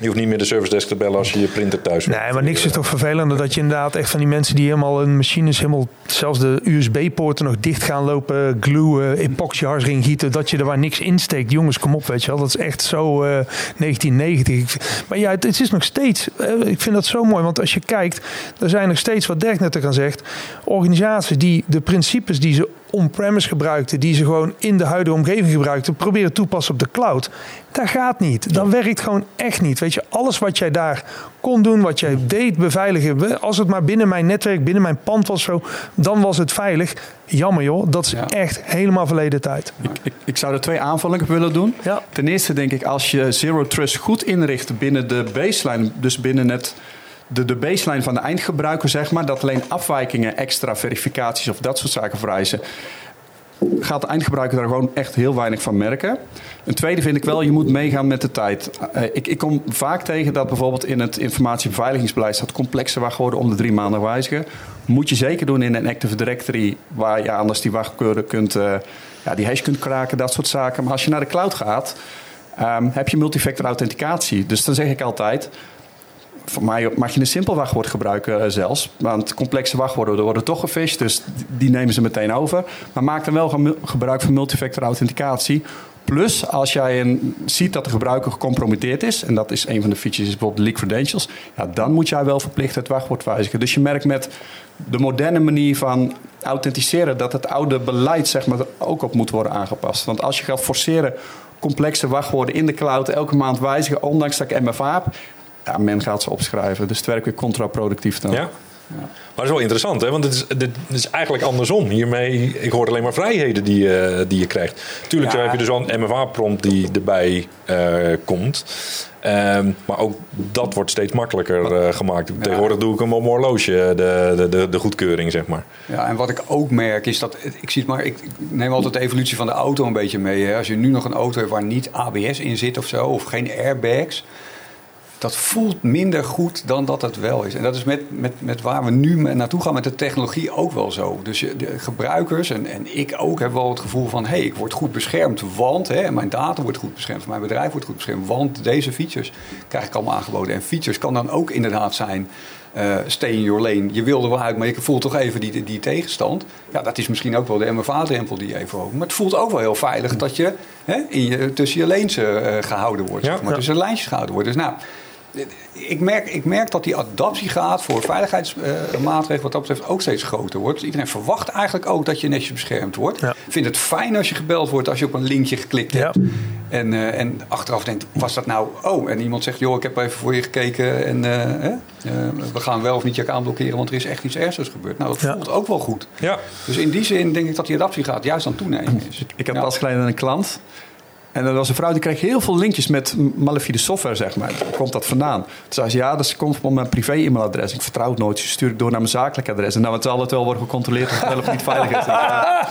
Je hoeft niet meer de service desk te bellen als je je printer thuis
Nee, maar niks is toch vervelender dat je inderdaad echt van die mensen die helemaal hun machines helemaal zelfs de USB-poorten nog dicht gaan lopen, glue uh, epoxy harsring gieten, dat je er waar niks in steekt. Jongens, kom op, weet je wel. Dat is echt zo uh, 1990. Maar ja, het, is nog steeds, uh, ik vind dat zo mooi, want als je kijkt, er zijn nog steeds, wat Dirk net al zegt, organisaties die de principes die ze on-premise gebruikten, die ze gewoon in de huidige omgeving gebruikten, proberen toepassen op de cloud. Dat gaat niet. Dat werkt gewoon echt niet. Weet je, alles wat jij daar kon doen, wat jij deed beveiligen, als het maar binnen mijn netwerk, binnen mijn pand was zo, dan was het veilig. Jammer joh, dat is ja. echt helemaal verleden tijd.
Ik, ik, ik, zou er twee aanvullingen willen doen.
Ja.
Ten eerste denk ik, als je Zero Trust goed inricht binnen de baseline, dus binnen het de, de baseline van de eindgebruiker, zeg maar, dat alleen afwijkingen, extra verificaties of dat soort zaken vereisen, gaat de eindgebruiker daar gewoon echt heel weinig van merken. Een tweede vind ik wel, je moet meegaan met de tijd. Uh, ik, ik, kom vaak tegen dat bijvoorbeeld in het informatiebeveiligingsbeleid staat complexe wachtwoorden om de drie maanden wijzigen. Moet je zeker doen in een Active Directory, waar je anders die wachtwoorden kunt, uh, ja, die hash kunt kraken, dat soort zaken. Maar als je naar de cloud gaat, um, heb je multifactor authenticatie. Dus dan zeg ik altijd, voor mij mag je een simpel wachtwoord gebruiken uh, zelfs. Want complexe wachtwoorden worden toch gefished, dus die nemen ze meteen over. Maar maak dan wel gebruik van multifactor authenticatie. Plus, als jij een, ziet dat de gebruiker gecompromitteerd is, en dat is een van de features, is bijvoorbeeld leak credentials, ja, dan moet jij wel verplicht het wachtwoord wijzigen. Dus je merkt met de moderne manier van authenticeren dat het oude beleid zeg maar, er ook op moet worden aangepast. Want als je gaat forceren complexe wachtwoorden in de cloud elke maand wijzigen, ondanks dat ik MFA heb, ja, men gaat ze opschrijven. Dus het werkt weer contraproductief dan.
Ja, Maar dat is wel interessant, hè? want het is, dit is eigenlijk andersom. Hiermee, ik hoor alleen maar vrijheden die, je die je krijgt. Tuurlijk
Ja.
heb je dus wel een MFA-prompt die erbij eh, komt. Ehm, maar ook dat wordt steeds makkelijker eh, gemaakt. Tegenwoordig doe ik hem op mijn horloge, de, de, de, de goedkeuring, zeg maar.
Ja, en wat ik ook merk is dat, ik zie het maar, ik ik neem altijd de evolutie van de auto een beetje mee. Hè. Als je nu nog een auto hebt waar niet ABS in zit of zo, of geen airbags, dat voelt minder goed dan dat het wel is. En dat is met, met, met waar we nu naartoe gaan met de technologie ook wel zo. Dus je- de gebruikers en, en ik ook hebben wel het gevoel van... hé, hey, ik word goed beschermd, want hè, mijn data wordt goed beschermd... mijn bedrijf wordt goed beschermd, want deze features krijg ik allemaal aangeboden. En features kan dan ook inderdaad zijn... eh, stay in your lane. Je wil er wel uit, maar je voelt toch even die, die tegenstand. Ja, dat is misschien ook wel de MFA-drempel die je even hoog. Maar het voelt ook wel heel veilig dat je, hè, in je tussen je lanes eh, gehouden wordt.
Ja.
zeg maar,
Ja.
tussen lijntjes gehouden wordt. Dus nou, ik merk, ik merk dat die adaptiegraad voor veiligheidsmaatregelen wat dat betreft ook steeds groter wordt. Dus iedereen verwacht eigenlijk ook dat je netjes beschermd wordt.
Ja.
Vindt het fijn als je gebeld wordt als je op een linkje geklikt
Ja.
hebt. En, eh, en achteraf denkt, was dat nou... Oh, en iemand zegt, joh, ik heb even voor je gekeken en eh, hè, eh, we gaan wel of niet je account blokkeren, want er is echt iets ernstigs gebeurd. Nou, dat
Ja.
voelt ook wel goed.
Ja,
Dus in die zin denk ik dat die adaptiegraad juist aan het toenemen is.
Ik heb
Ja.
pas geleden een klant. En er was een vrouw die kreeg heel veel linkjes met malafide software, zeg maar. Waar komt dat vandaan? Toen zei ze, ja, dat komt van mijn privé-e-mailadres. Ik vertrouw het nooit. Dus stuur ik door naar mijn zakelijk adres. En nou, het zal het wel worden gecontroleerd of het wel of niet veilig is. Ja,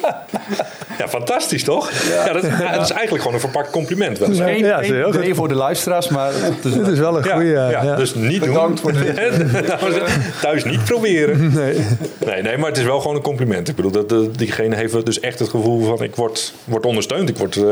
ja fantastisch toch? Ja. dat, is, dat is eigenlijk gewoon een verpakt compliment. Wel.
Eén
Ja, is heel goed.
voor de luisteraars, maar het is
Dit is wel een goede.
ja,
ja.
dus niet
Bedankt
doen.
voor de-
Thuis niet proberen.
Nee.
Nee, nee, maar het is wel gewoon een compliment. Ik bedoel, dat, dat- diegene heeft dus echt het gevoel van ik word, word ondersteund, ik word, eh,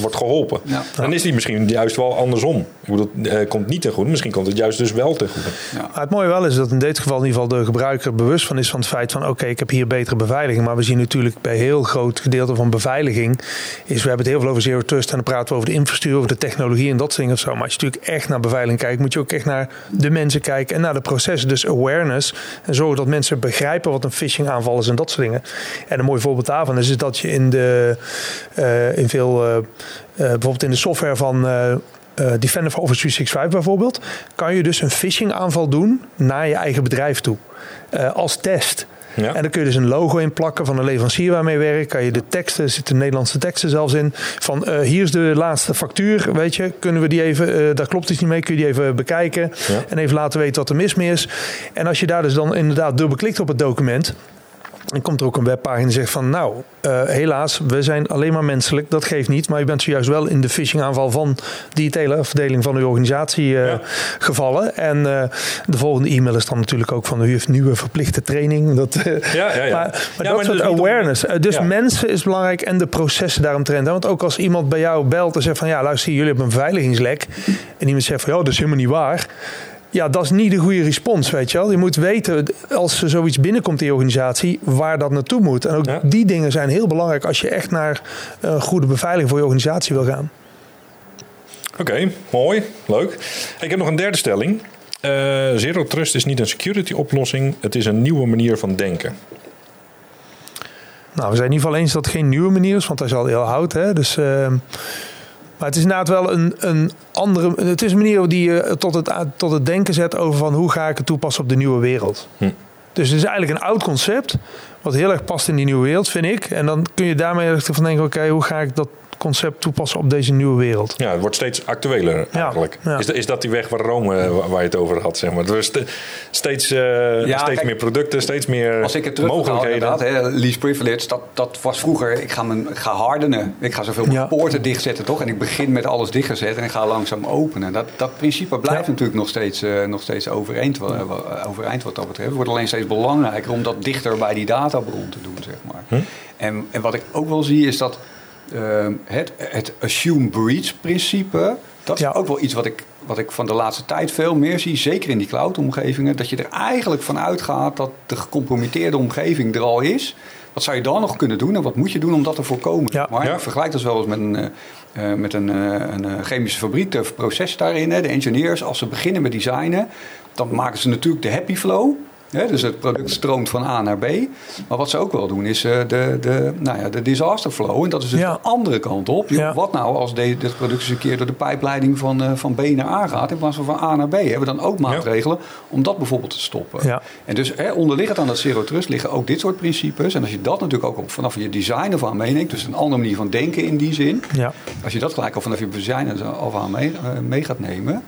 word geholpen.
Ja.
Dan is die misschien juist wel andersom. Ik bedoel, het eh, komt niet ten goede, misschien komt het juist dus wel ten goede.
Het mooie wel is dat in dit geval in ieder geval de gebruiker bewust van is van het feit van oké, ik heb hier betere beveiliging. Maar we zien natuurlijk bij heel groot gedeelte van beveiliging is we hebben het heel veel over zero trust en dan praten we over de infrastructuur, over de technologie en dat soort dingen of zo. Maar als je natuurlijk echt naar beveiliging kijkt, moet je ook echt naar de mensen kijken en naar de processen. Dus awareness en zorgen dat mensen begrijpen wat een phishing aanval is en dat soort dingen. En een mooi voorbeeld daarvan is, is dat je in de eh, in veel eh, eh, bijvoorbeeld in de software van eh, eh, Defender for Office 365 bijvoorbeeld, kan je dus een phishing aanval doen naar je eigen bedrijf toe. eh, als test.
Ja.
En dan kun je dus een logo in plakken van een leverancier waarmee je werkt. Kan je de teksten, er zitten Nederlandse teksten zelfs in. Van eh, hier is de laatste factuur, weet je. Kunnen we die even, eh, daar klopt iets niet mee, kun je die even bekijken.
Ja.
En even laten weten wat er mis mee is. En als je daar dus dan inderdaad dubbelklikt op het document. Dan komt er ook een webpagina die zegt van nou, eh, helaas, we zijn alleen maar menselijk. Dat geeft niet, maar je bent zojuist wel in de phishing aanval van die teleafdeling van uw organisatie eh,
Ja.
gevallen. En eh, de volgende e-mail is dan natuurlijk ook van u heeft nieuwe verplichte training. Dat,
Ja, ja, ja.
Maar, maar
Ja,
dat soort
dus
awareness. Dus
Ja.
mensen is belangrijk en de processen daaromtrent. hè. Want ook als iemand bij jou belt en zegt van ja, luister, jullie hebben een beveiligingslek. En iemand zegt van ja, dat is helemaal niet waar. Ja, dat is niet de goede respons, weet je wel. Je moet weten, als er zoiets binnenkomt in je organisatie, waar dat naartoe moet. En ook
Ja.
die dingen zijn heel belangrijk als je echt naar een goede beveiliging voor je organisatie wil gaan.
Oké, mooi, leuk. Ik heb nog een derde stelling. Eh, Zero Trust is niet een security oplossing, het is een nieuwe manier van denken.
Nou, we zijn in ieder geval eens dat het geen nieuwe manier is, want hij is al heel oud. Hè? Dus, ehm, maar het is inderdaad wel een, een andere. Het is een manier die je tot het, tot het denken zet over van hoe ga ik het toepassen op de nieuwe wereld.
Hm.
Dus het is eigenlijk een oud concept, wat heel erg past in die nieuwe wereld, vind ik. En dan kun je daarmee echt van denken: oké, hoe ga ik dat concept toepassen op deze nieuwe wereld?
Ja, het wordt steeds actueler eigenlijk.
ja.
Is, is dat die weg waar Rome, eh, waar je het over had, zeg maar? Er is ste- steeds, eh,
Ja,
steeds
kijk,
meer producten, steeds meer
Als ik het
mogelijkheden.
inderdaad, hè, least privilege, dat, dat was vroeger, ik ga, mijn, ik ga hardenen. Ik ga zoveel
Ja.
poorten dichtzetten, toch? En ik begin met alles dichtgezet en ik ga langzaam openen. Dat, dat principe blijft
Ja.
natuurlijk nog steeds, eh, nog steeds overeind, overeind wat dat betreft. Het wordt alleen steeds belangrijker om dat dichter bij die databron te doen, zeg maar.
Hm?
En, en wat ik ook wel zie is dat eh, het, het assume breach principe, dat is
Ja.
ook wel iets wat ik, wat ik van de laatste tijd veel meer zie, zeker in die cloud-omgevingen, dat je er eigenlijk van uitgaat dat de gecompromitteerde omgeving er al is. Wat zou je dan nog kunnen doen en wat moet je doen om dat te voorkomen?
Ja.
Maar
Ja.
vergelijk dat wel eens met een, eh, eh, met een, eh, een chemische fabriek, de proces daarin. Hè, de engineers, als ze beginnen met designen, dan maken ze natuurlijk de happy flow. Dus het product stroomt van A naar B. Maar wat ze ook wel doen is uh, de, de, nou ja, de disaster flow. En dat is dus
Ja.
de andere kant op.
Ja.
Wat nou als de, dit product eens een keer door de pijpleiding van, eh, van B naar A gaat... in plaats van van A naar B? Hebben we dan ook maatregelen om dat bijvoorbeeld te stoppen? En dus hè, onderliggend aan dat zero trust liggen ook dit soort principes. En als je dat natuurlijk ook vanaf je design af aan meeneemt... dus een andere manier van denken in die zin...
Ja.
Als je dat gelijk al vanaf je design af aan mee, eh, mee gaat nemen.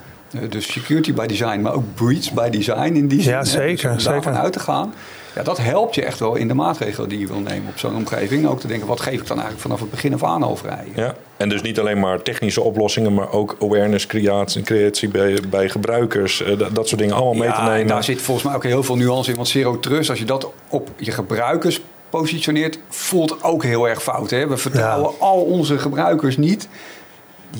Dus security by design, maar ook breach by design in die zin.
Ja, zeker,
Dus om daarvan
zeker.
uit te gaan. Ja, dat helpt je echt wel in de maatregelen die je wil nemen op zo'n omgeving. Ook te denken, wat geef ik dan eigenlijk vanaf het begin af aan al vrij?
Ja. En dus niet alleen maar technische oplossingen, maar ook awareness creatie, creatie bij, bij gebruikers. eh, dat, dat soort dingen allemaal mee te
Ja, en
nemen.
daar zit volgens mij ook heel veel nuance in. Want zero trust, als je dat op je gebruikers positioneert, voelt ook heel erg fout. Hè? We vertrouwen al onze gebruikers niet.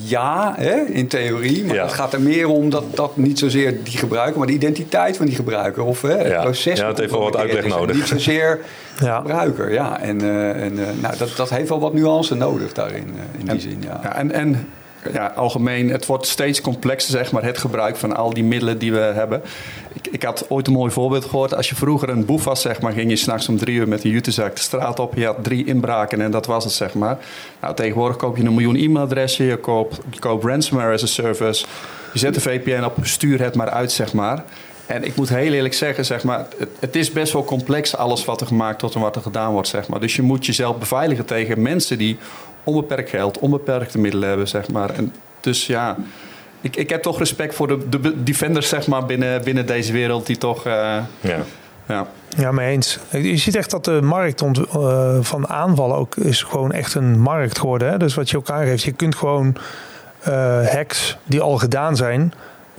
Ja, hè, in theorie. Maar
Ja.
het gaat er meer om dat, dat niet zozeer die gebruiker, maar de identiteit van die gebruiker. Of hè, het
Ja.
proces.
Ja, het heeft wel wat uitleg nodig.
Niet zozeer
Ja.
gebruiker, ja. En, eh, en eh, nou, dat, dat heeft wel wat nuance nodig daarin, eh, in die zin, ja.
Ja, en, en ja, algemeen, het wordt steeds complexer, zeg maar, het gebruik van al die middelen die we hebben. Ik, ik had ooit een mooi voorbeeld gehoord. Als je vroeger een boef was, zeg maar, ging je s'nachts om drie uur met een jutezak de straat op. Je had drie inbraken en dat was het, zeg maar. Nou, tegenwoordig koop je een miljoen e-mailadressen, je koopt, je koopt ransomware as a service. Je zet de VPN op, stuur het maar uit, zeg maar. En ik moet heel eerlijk zeggen, zeg maar, het, het is best wel complex alles wat er gemaakt wordt en wat er gedaan wordt. Zeg maar. Dus je moet jezelf beveiligen tegen mensen die onbeperkt geld, onbeperkte middelen hebben. Zeg maar. en dus ja, ik, ik heb toch respect voor de, de defenders zeg maar, binnen, binnen deze wereld die toch. eh,
Ja.
ja.
Ja, mee eens. Je ziet echt dat de markt ont- eh, van aanvallen ook is gewoon echt een markt geworden. Hè? Dus wat je ook aangeeft, je kunt gewoon eh, hacks die al gedaan zijn,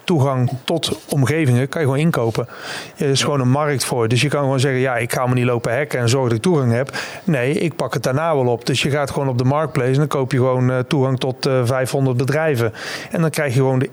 toegang tot omgevingen, kan je gewoon inkopen. Er is gewoon een markt voor. Dus je kan gewoon zeggen, ja, ik ga me niet lopen hacken en zorgen dat ik toegang heb. Nee, ik pak het daarna wel op. Dus je gaat gewoon op de marketplace en dan koop je gewoon eh, toegang tot eh, 500 bedrijven. En dan krijg je gewoon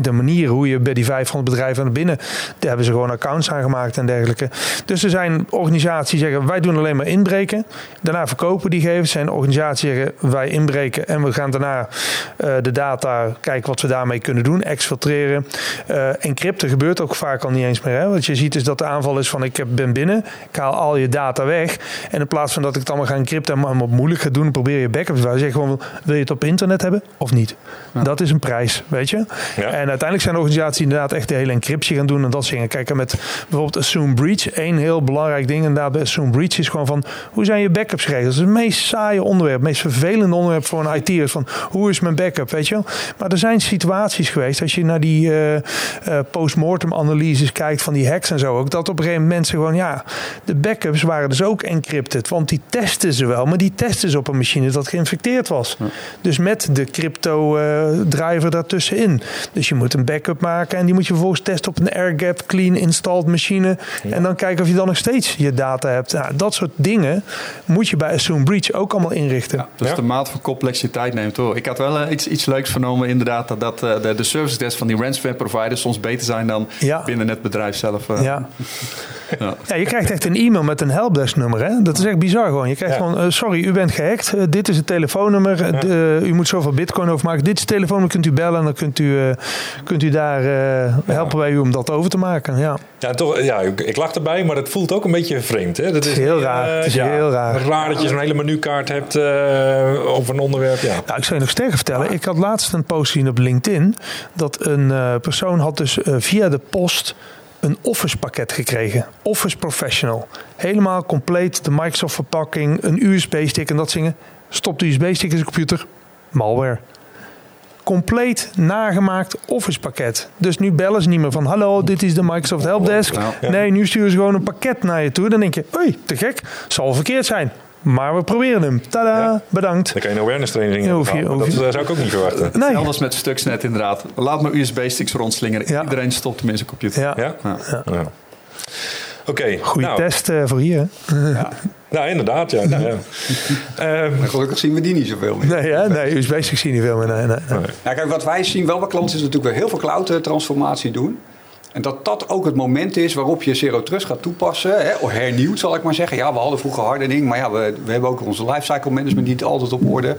de, manier hoe je bij die 500 bedrijven naar binnen, daar hebben ze gewoon accounts aangemaakt en dergelijke. Dus er zijn organisaties die zeggen, wij doen alleen maar inbreken. Daarna verkopen die gegevens. Er zijn organisaties die zeggen, wij inbreken en we gaan daarna eh, de data kijken wat we daarmee kunnen doen. Exfiltreren. Eh encrypten gebeurt ook vaak al niet eens meer. Hè? Wat je ziet is dat de aanval is van ik ben binnen, ik haal al je data weg. En in plaats van dat ik het allemaal ga encrypten en allemaal moeilijk ga doen, probeer je backups. Zeg je gewoon, wil je het op internet hebben of niet? Dat is een prijs, weet je.
Ja.
En uiteindelijk zijn organisaties inderdaad echt de hele encryptie gaan doen en dat soort dingen. Kijk, en met bijvoorbeeld Assume Breach, één heel belangrijk ding inderdaad bij Assume Breach is gewoon van, hoe zijn je backups geregeld? Dat is het meest saaie onderwerp, het meest vervelende onderwerp voor een IT is van, hoe is mijn backup, weet je wel? Maar er zijn situaties geweest, als je naar die eh, eh, postmortem analyses kijkt van die hacks en zo, ook dat op een gegeven moment mensen gewoon, ja, de backups waren dus ook encrypted, want die testen ze wel, maar die testen ze op een machine dat geïnfecteerd was. Dus met de crypto eh, driver daartussenin. Dus je moet een backup maken en die moet je vervolgens testen op een airgap clean installed machine. En dan kijken of je dan nog steeds je data hebt. Nou, dat soort dingen moet je bij Assume Breach ook allemaal inrichten.
Dus
Ja.
de maat van complexiteit neemt door. Ik had wel iets, iets leuks vernomen, inderdaad, dat, dat de, de service desk van die ransomware providers soms beter zijn dan
Ja.
binnen het bedrijf zelf. eh.
Ja.
Ja.
ja, je krijgt echt een e-mail met een helpdesk nummer. Hè? Dat is echt bizar gewoon. Je krijgt
Ja.
gewoon, eh, sorry, u bent gehackt. Eh, dit is het telefoonnummer. De- u moet zoveel bitcoin overmaken. Dit is het telefoonnummer, kunt u bellen. En dan kunt u, eh, kunt u daar, eh, helpen wij u om dat over te maken. Ja.
Ja, toch, ja, ik, ik lach erbij, maar het voelt ook een beetje vreemd. Hè? Dat is
heel raar. Het is
ja,
heel raar.
Raar dat je zo'n hele menukaart hebt eh over een onderwerp. Ja.
Nou, ik zou je nog sterker vertellen. Ik had laatst een post gezien op LinkedIn. Dat een persoon had dus eh, via de post een Office pakket gekregen. Office Professional. Helemaal compleet. De Microsoft verpakking. Een USB-stick en dat zingen. Stopt de USB-stick in zijn computer. Malware. Compleet nagemaakt Office pakket. Dus nu bellen ze niet meer van... Hallo, dit is de Microsoft Helpdesk. Nee, nu sturen ze gewoon een pakket naar je toe. Dan denk je, hé, te gek. Zal verkeerd zijn. Maar we proberen hem. Tada,
Ja.
bedankt.
Dan kan je een awareness training
Ja,
in
hoef je- hoef
Dat
je-
eh, zou ik ook niet verwachten.
Nee.
Elders met Stuxnet inderdaad. Laat maar USB-sticks rondslingeren.
Ja.
Iedereen stopt hem in zijn computer.
Ja.
Ja?
Ja.
Ja. Oké,
Goede
nou,
test eh, voor hier. hè?
nou inderdaad. Ja, nou, ja. Ehm,
Maar gelukkig zien we die niet zoveel meer.
Nee, hè? nee USB-stick zie je niet veel meer. Nee, nee, nee.
Ja, kijk, wat wij zien wel bij klanten is natuurlijk weer heel veel cloud-transformatie doen. En dat dat ook het moment is waarop je Zero Trust gaat toepassen. Hè, of hernieuwd zal ik maar zeggen. Ja, we hadden vroeger hardening, maar ja, we, we hebben ook onze lifecycle management niet altijd op orde.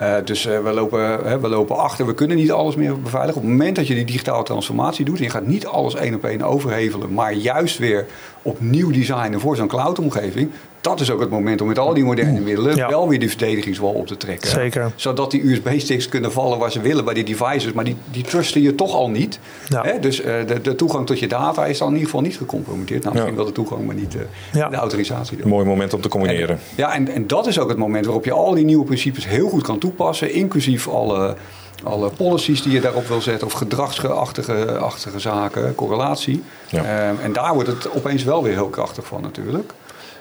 Uh, dus uh, we, lopen, uh, we lopen achter, we kunnen niet alles meer beveiligen. Op het moment dat je die digitale transformatie doet en je gaat niet alles één op één overhevelen, maar juist weer opnieuw designen voor zo'n cloud-omgeving, dat is ook het moment om met al die moderne middelen ja. wel weer die verdedigingswal op te trekken.
Zeker.
Zodat die USB-sticks kunnen vallen waar ze willen bij die devices, maar die, die trusten je toch al niet. Ja. Hè? Dus uh, de, de, toegang tot je data is dan in ieder geval niet gecompromitteerd. Nou, misschien ja. wel de toegang, maar niet uh, de autorisatie.
Een mooi moment om te combineren.
En, ja, en, en dat is ook het moment waarop je al die nieuwe principes heel goed kan toepassen, inclusief alle alle policies die je daarop wil zetten, of gedragsachtige achtige zaken, correlatie. Ja. Uh, en daar wordt het opeens wel weer heel krachtig van natuurlijk.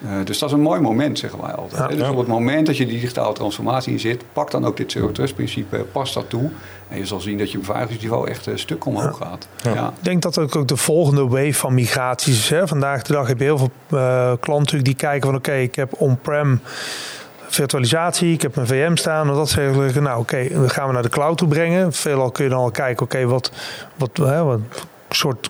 Uh, dus dat is een mooi moment, zeggen wij altijd. Ja, dus op het moment dat je die digitale transformatie in zit, pak dan ook dit zero trust principe, pas dat toe. En je zal zien dat je beveiligingsniveau echt een stuk omhoog gaat.
Ja. Ik denk dat ook de volgende wave van migraties is. Hè. Vandaag de dag heb je heel veel uh, klanten die kijken van oké, okay, ik heb on-prem virtualisatie, ik heb een VM staan. En dat zeggen, nou oké, okay, gaan we naar de cloud toe brengen. Veelal kun je dan al kijken, oké, wat, wat, hè, wat soort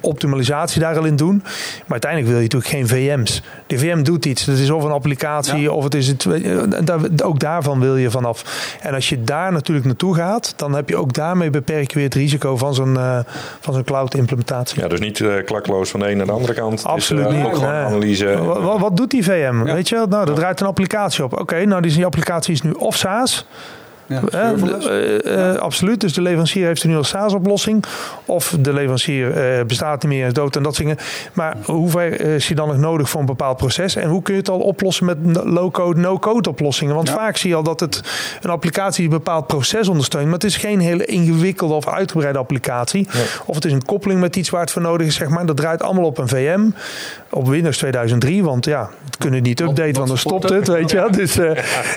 optimalisatie daar al in doen. Maar uiteindelijk wil je natuurlijk geen VM's. De VM doet iets. Het is of een applicatie ja. of het is het. Ook daarvan wil je vanaf. En als je daar natuurlijk naartoe gaat, dan heb je ook daarmee beperk je weer het risico van zo'n uh, van zo'n cloud implementatie.
Ja, dus niet uh, klakloos van de ene naar de andere kant.
Absoluut
is, uh,
niet.
Ook gewoon
nee.
analyse.
Wat, wat, doet die VM? Ja. Weet je, nou, dat draait een applicatie op. Oké, okay, nou die applicatie is nu of SaaS.
Ja,
uh, uh, uh, absoluut. Dus de leverancier heeft er nu al SaaS-oplossing. Of de leverancier bestaat niet meer, is dood en dat dingen. Maar hoeveel is je dan nog nodig voor een bepaald proces? En hoe kun je het al oplossen met low-code, no-code oplossingen? Want ja. vaak zie je al dat het een applicatie een bepaald proces ondersteunt. Maar het is geen hele ingewikkelde of uitgebreide applicatie.
Nee.
Of het is een koppeling met iets waar het voor nodig is. Zeg maar. Dat draait allemaal op een VM. Op Windows 2003. Want ja, het kunnen niet updaten, want dan stopt het. Weet je. Dus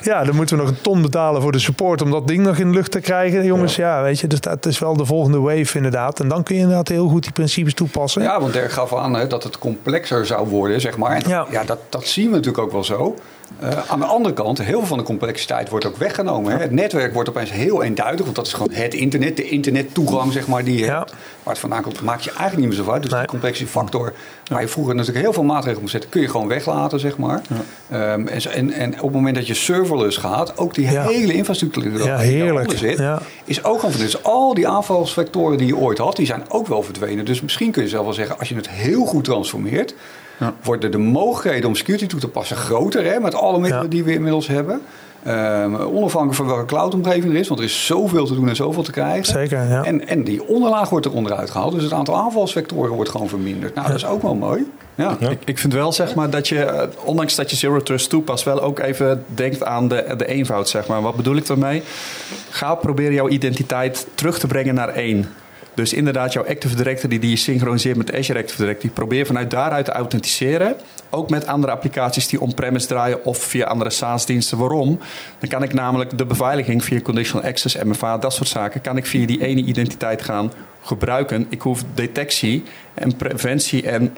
ja, dan moeten we nog een ton betalen voor de support om dat ding nog in de lucht te krijgen. Jongens, ja, ja weet je, dus dat is wel de volgende wave inderdaad. En dan kun je inderdaad heel goed die principes toepassen.
Ja, want Dirk gaf aan hè, dat het complexer zou worden, zeg maar. En ja, ja dat, dat zien we natuurlijk ook wel zo. Uh, aan de andere kant, heel veel van de complexiteit wordt ook weggenomen. Hè. Het netwerk wordt opeens heel eenduidig, want dat is gewoon het internet, de internettoegang zeg maar, die je ja. hebt. Waar het vandaan komt, maakt je eigenlijk niet meer zo uit. Dus nee. de waar je vroeger natuurlijk heel veel maatregelen moest zetten, kun je gewoon weglaten, zeg maar. Ja. Um, en, en, en, op het moment dat je serverless gaat, ook die ja. hele infrastructuur die
ja, heerlijk.
zit, is ook gewoon Dus al die aanvalsvectoren die je ooit had, die zijn ook wel verdwenen. Dus misschien kun je zelf wel zeggen, als je het heel goed transformeert, ja. worden de mogelijkheden om security toe te passen groter, hè, met alle middelen ja. die we inmiddels hebben. Um, onafhankelijk van welke cloud-omgeving er is, want er is zoveel te doen en zoveel te krijgen.
Zeker, ja.
En, en die onderlaag wordt er onderuit gehaald, dus het aantal aanvalsvectoren wordt gewoon verminderd. Nou, dat is ook wel mooi. Ja.
ja. Ik, ik, vind wel, zeg maar, dat je, ondanks dat je Zero Trust toepast, wel ook even denkt aan de, de eenvoud, zeg maar. Wat bedoel ik daarmee? Ga proberen jouw identiteit terug te brengen naar één. Dus inderdaad, jouw Active Directory die je synchroniseert met Azure Active Directory, probeer vanuit daaruit te authenticeren. Ook met andere applicaties die on-premise draaien of via andere SaaS-diensten. Waarom? Dan kan ik namelijk de beveiliging via Conditional Access, MFA, dat soort zaken, kan ik via die ene identiteit gaan gebruiken. Ik hoef detectie en preventie en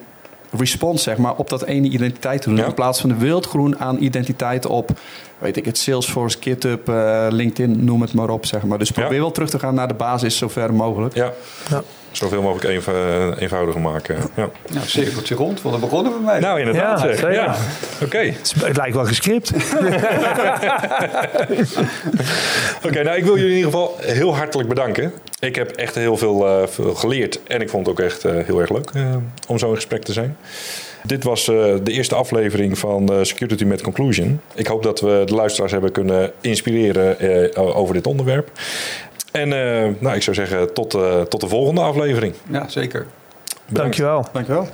response zeg maar, op dat ene identiteit te doen. Ja. In plaats van de wildgroen aan identiteiten op, weet ik het, Salesforce, GitHub, uh, LinkedIn, noem het maar op. Zeg maar. Dus probeer ja. wel terug te gaan naar de basis zover mogelijk.
Ja. ja. Zoveel mogelijk eenv eenvoudiger maken. Ja.
Nou, cirkeltje rond, want daar begonnen we mee.
Nou, inderdaad.
Ja,
zeg. ja. Oké. Okay.
Het lijkt wel gescript.
Oké, okay, nou ik wil jullie in ieder geval heel hartelijk bedanken. Ik heb echt heel veel, uh, veel geleerd en ik vond het ook echt uh, heel erg leuk uh, om zo in gesprek te zijn. Dit was de eerste aflevering van Security met Conclusion. Ik hoop dat we de luisteraars hebben kunnen inspireren over dit onderwerp. En nou, ik zou zeggen tot, tot de volgende aflevering.
Ja, zeker.
Bedankt. Dankjewel.
Dankjewel.